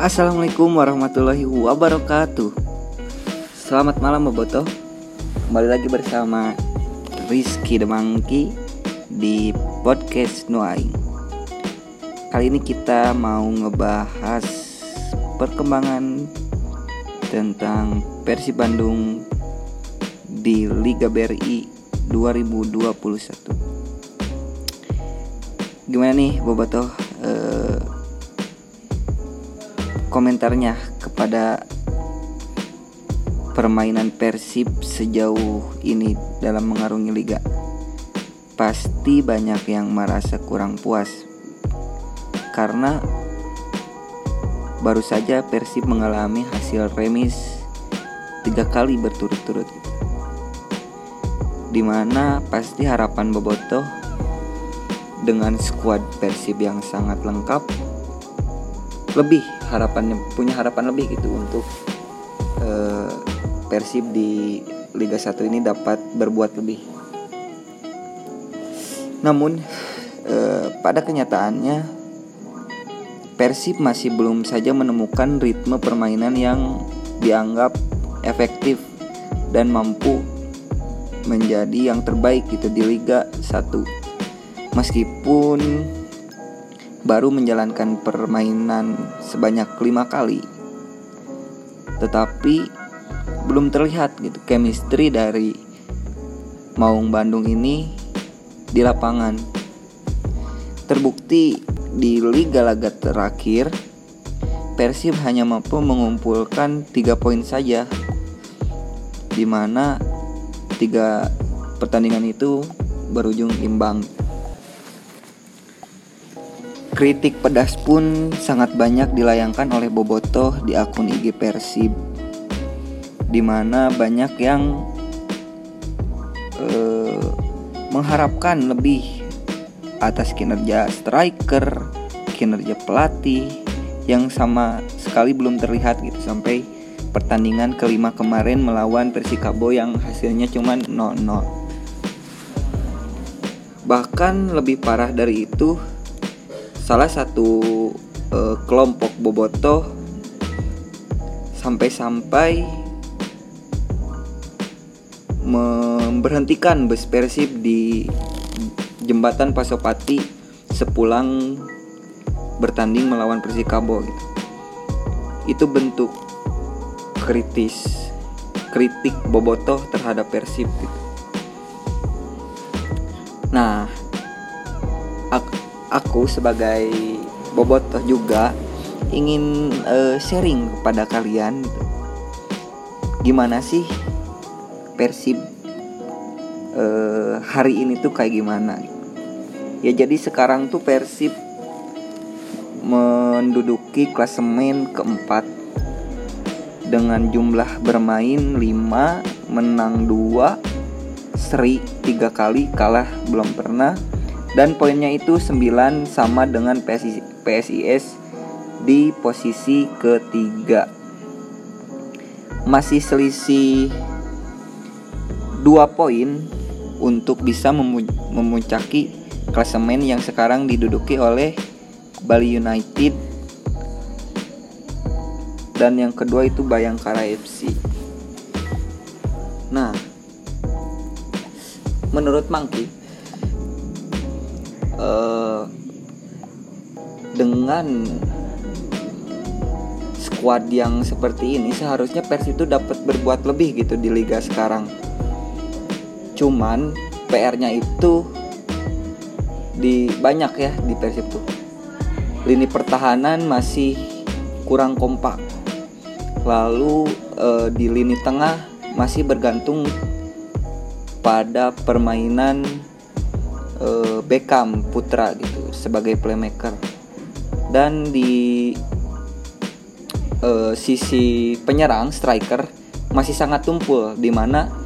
Assalamualaikum warahmatullahi wabarakatuh. Selamat malam Boboto Kembali lagi bersama Rizky Demangki Di podcast Nuaing Kali ini kita mau ngebahas Perkembangan Tentang Persib Bandung Di Liga BRI 2021 Gimana nih Boboto eh, Komentarnya kepada permainan Persib sejauh ini dalam mengarungi liga. Pasti banyak yang merasa kurang puas karena baru saja Persib mengalami hasil remis tiga kali berturut-turut. Di mana pasti harapan Bobotoh dengan skuad Persib yang sangat lengkap lebih harapannya punya harapan lebih gitu untuk uh, Persib di Liga 1 ini dapat berbuat lebih. Namun eh, pada kenyataannya Persib masih belum saja menemukan ritme permainan yang dianggap efektif dan mampu menjadi yang terbaik gitu di Liga 1. Meskipun baru menjalankan permainan sebanyak lima kali, tetapi belum terlihat gitu chemistry dari Maung Bandung ini di lapangan. Terbukti di liga laga terakhir Persib hanya mampu mengumpulkan tiga poin saja di mana tiga pertandingan itu berujung imbang. Kritik pedas pun sangat banyak dilayangkan oleh Bobotoh di akun IG Persib di mana banyak yang uh, mengharapkan lebih atas kinerja striker, kinerja pelatih yang sama sekali belum terlihat gitu sampai pertandingan kelima kemarin melawan Persikabo yang hasilnya cuma 0-0. Bahkan lebih parah dari itu, salah satu uh, kelompok bobotoh sampai-sampai memberhentikan bus Persib di jembatan Pasopati sepulang bertanding melawan Persikabo gitu. Itu bentuk kritis kritik Bobotoh terhadap Persib gitu. Aku sebagai Bobotoh juga ingin uh, sharing kepada kalian gitu. Gimana sih Persib uh, hari ini tuh kayak gimana ya jadi sekarang tuh Persib menduduki klasemen keempat dengan jumlah bermain 5 menang 2 seri 3 kali kalah belum pernah dan poinnya itu 9 sama dengan PSIS di posisi ketiga masih selisih dua poin untuk bisa memuncaki klasemen yang sekarang diduduki oleh Bali United dan yang kedua itu Bayangkara FC. Nah, menurut Mangki uh, dengan squad yang seperti ini seharusnya Pers itu dapat berbuat lebih gitu di liga sekarang. Cuman PR-nya itu di banyak ya di Persib tuh lini pertahanan masih kurang kompak. Lalu e, di lini tengah masih bergantung pada permainan e, Beckham Putra gitu sebagai playmaker dan di e, sisi penyerang striker masih sangat tumpul di mana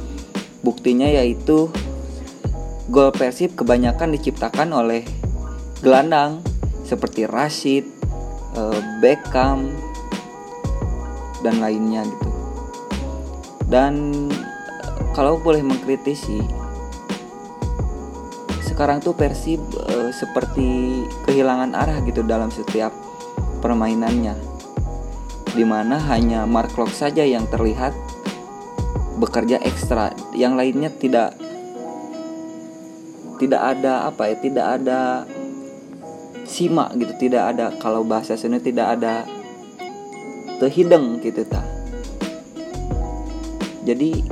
Buktinya yaitu gol Persib kebanyakan diciptakan oleh gelandang seperti Rashid, eh, Beckham dan lainnya gitu. Dan kalau boleh mengkritisi sekarang tuh Persib e, seperti kehilangan arah gitu dalam setiap permainannya. di mana hanya Mark Klok saja yang terlihat bekerja ekstra yang lainnya tidak tidak ada apa ya tidak ada simak gitu tidak ada kalau bahasa sini tidak ada terhidang gitu ta jadi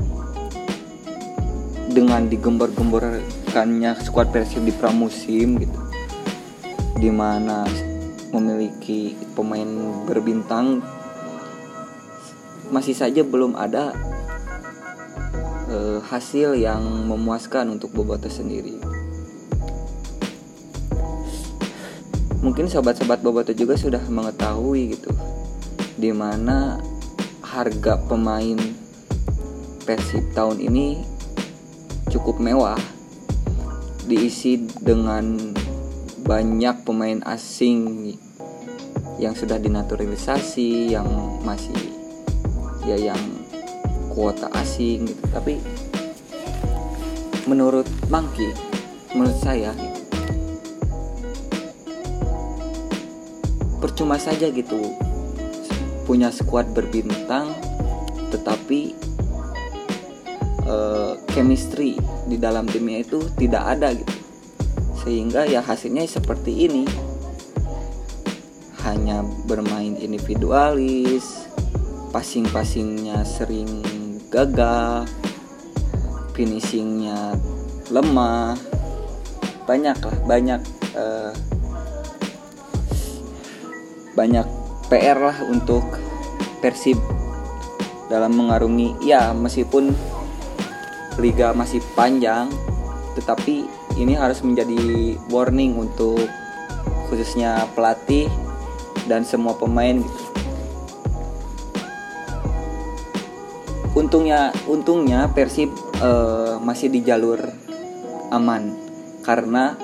dengan digembar-gemborkannya skuad Persib di pramusim gitu di mana memiliki pemain berbintang masih saja belum ada uh, hasil yang memuaskan untuk Boboto sendiri. Mungkin sobat-sobat Boboto juga sudah mengetahui gitu di mana harga pemain Persib tahun ini cukup mewah diisi dengan banyak pemain asing yang sudah dinaturalisasi yang masih ya yang kuota asing gitu. Tapi menurut Mangki menurut saya percuma saja gitu punya skuad berbintang tetapi uh, chemistry di dalam timnya itu tidak ada gitu. Sehingga ya hasilnya seperti ini. Hanya bermain individualis passing-passingnya sering gagal finishingnya lemah. Banyak lah banyak uh, banyak PR lah untuk Persib dalam mengarungi. Ya meskipun liga masih panjang tetapi ini harus menjadi warning untuk khususnya pelatih dan semua pemain. Untungnya untungnya Persib uh, masih di jalur aman karena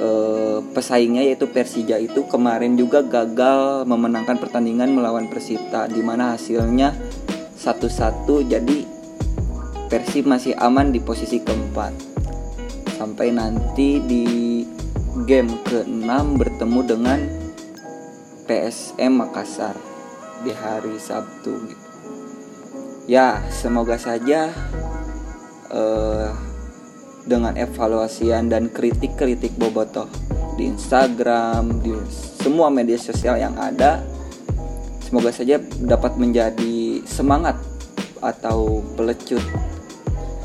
uh, pesaingnya yaitu Persija itu kemarin juga gagal memenangkan pertandingan melawan Persita di mana hasilnya satu-satu jadi Persib masih aman di posisi keempat sampai nanti di game ke-6 bertemu dengan PSM Makassar di hari Sabtu gitu. Ya, semoga saja uh, dengan evaluasian dan kritik-kritik Bobotoh di Instagram, di semua media sosial yang ada, semoga saja dapat menjadi semangat atau pelecut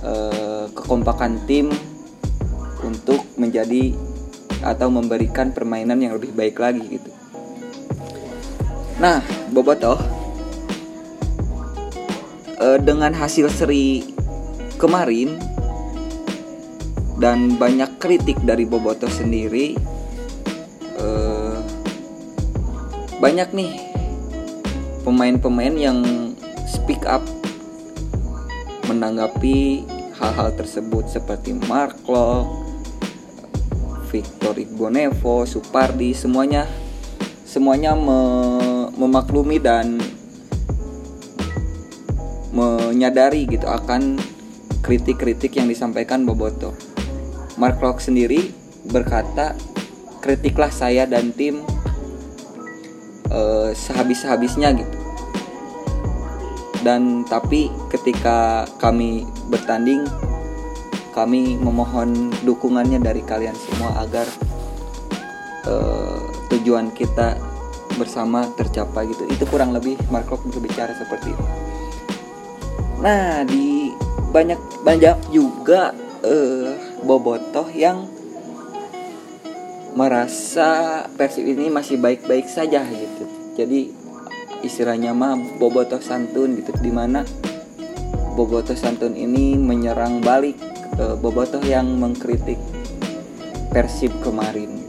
uh, kekompakan tim untuk menjadi atau memberikan permainan yang lebih baik lagi gitu. Nah, Bobotoh eh, dengan hasil seri kemarin dan banyak kritik dari Bobotoh sendiri eh, banyak nih pemain-pemain yang speak up menanggapi hal-hal tersebut seperti Mark Locke, Victor Igbonevo, Supardi, semuanya semuanya me, memaklumi dan menyadari gitu akan kritik-kritik yang disampaikan Boboto. Mark Locke sendiri berkata, kritiklah saya dan tim uh, sehabis-habisnya gitu. Dan tapi ketika kami bertanding kami memohon dukungannya dari kalian semua agar uh, tujuan kita bersama tercapai gitu. Itu kurang lebih Mark berbicara seperti itu. Nah di banyak banyak juga uh, bobotoh yang merasa Persib ini masih baik-baik saja gitu. Jadi istilahnya mah bobotoh santun gitu di mana bobotoh santun ini menyerang balik uh, Bobotoh yang mengkritik Persib kemarin.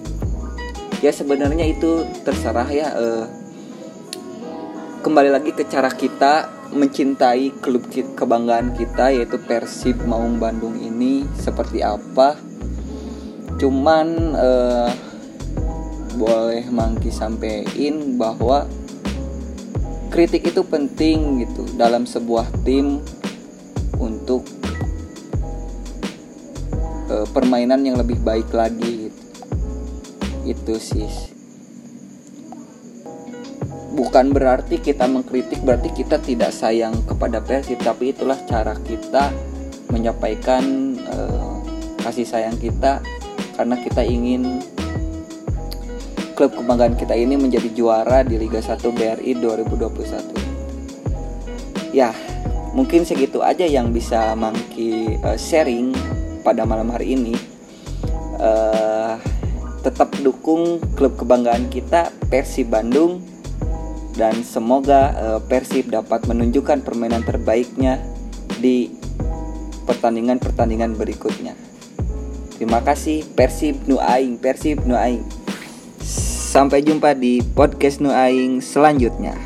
Ya sebenarnya itu terserah ya uh, kembali lagi ke cara kita mencintai klub kebanggaan kita yaitu Persib Maung Bandung ini seperti apa. Cuman uh, boleh mangki sampein bahwa kritik itu penting gitu dalam sebuah tim untuk uh, permainan yang lebih baik lagi gitu. itu sih bukan berarti kita mengkritik berarti kita tidak sayang kepada Persib tapi itulah cara kita menyampaikan uh, kasih sayang kita karena kita ingin klub kebanggaan kita ini menjadi juara di Liga 1 BRI 2021 ya mungkin segitu aja yang bisa Mangki uh, sharing pada malam hari ini uh, tetap dukung klub kebanggaan kita Persib Bandung dan semoga uh, Persib dapat menunjukkan permainan terbaiknya di pertandingan-pertandingan berikutnya. Terima kasih Persib Nu Aing, Persib Nu Aing. Sampai jumpa di podcast Nu Aing selanjutnya.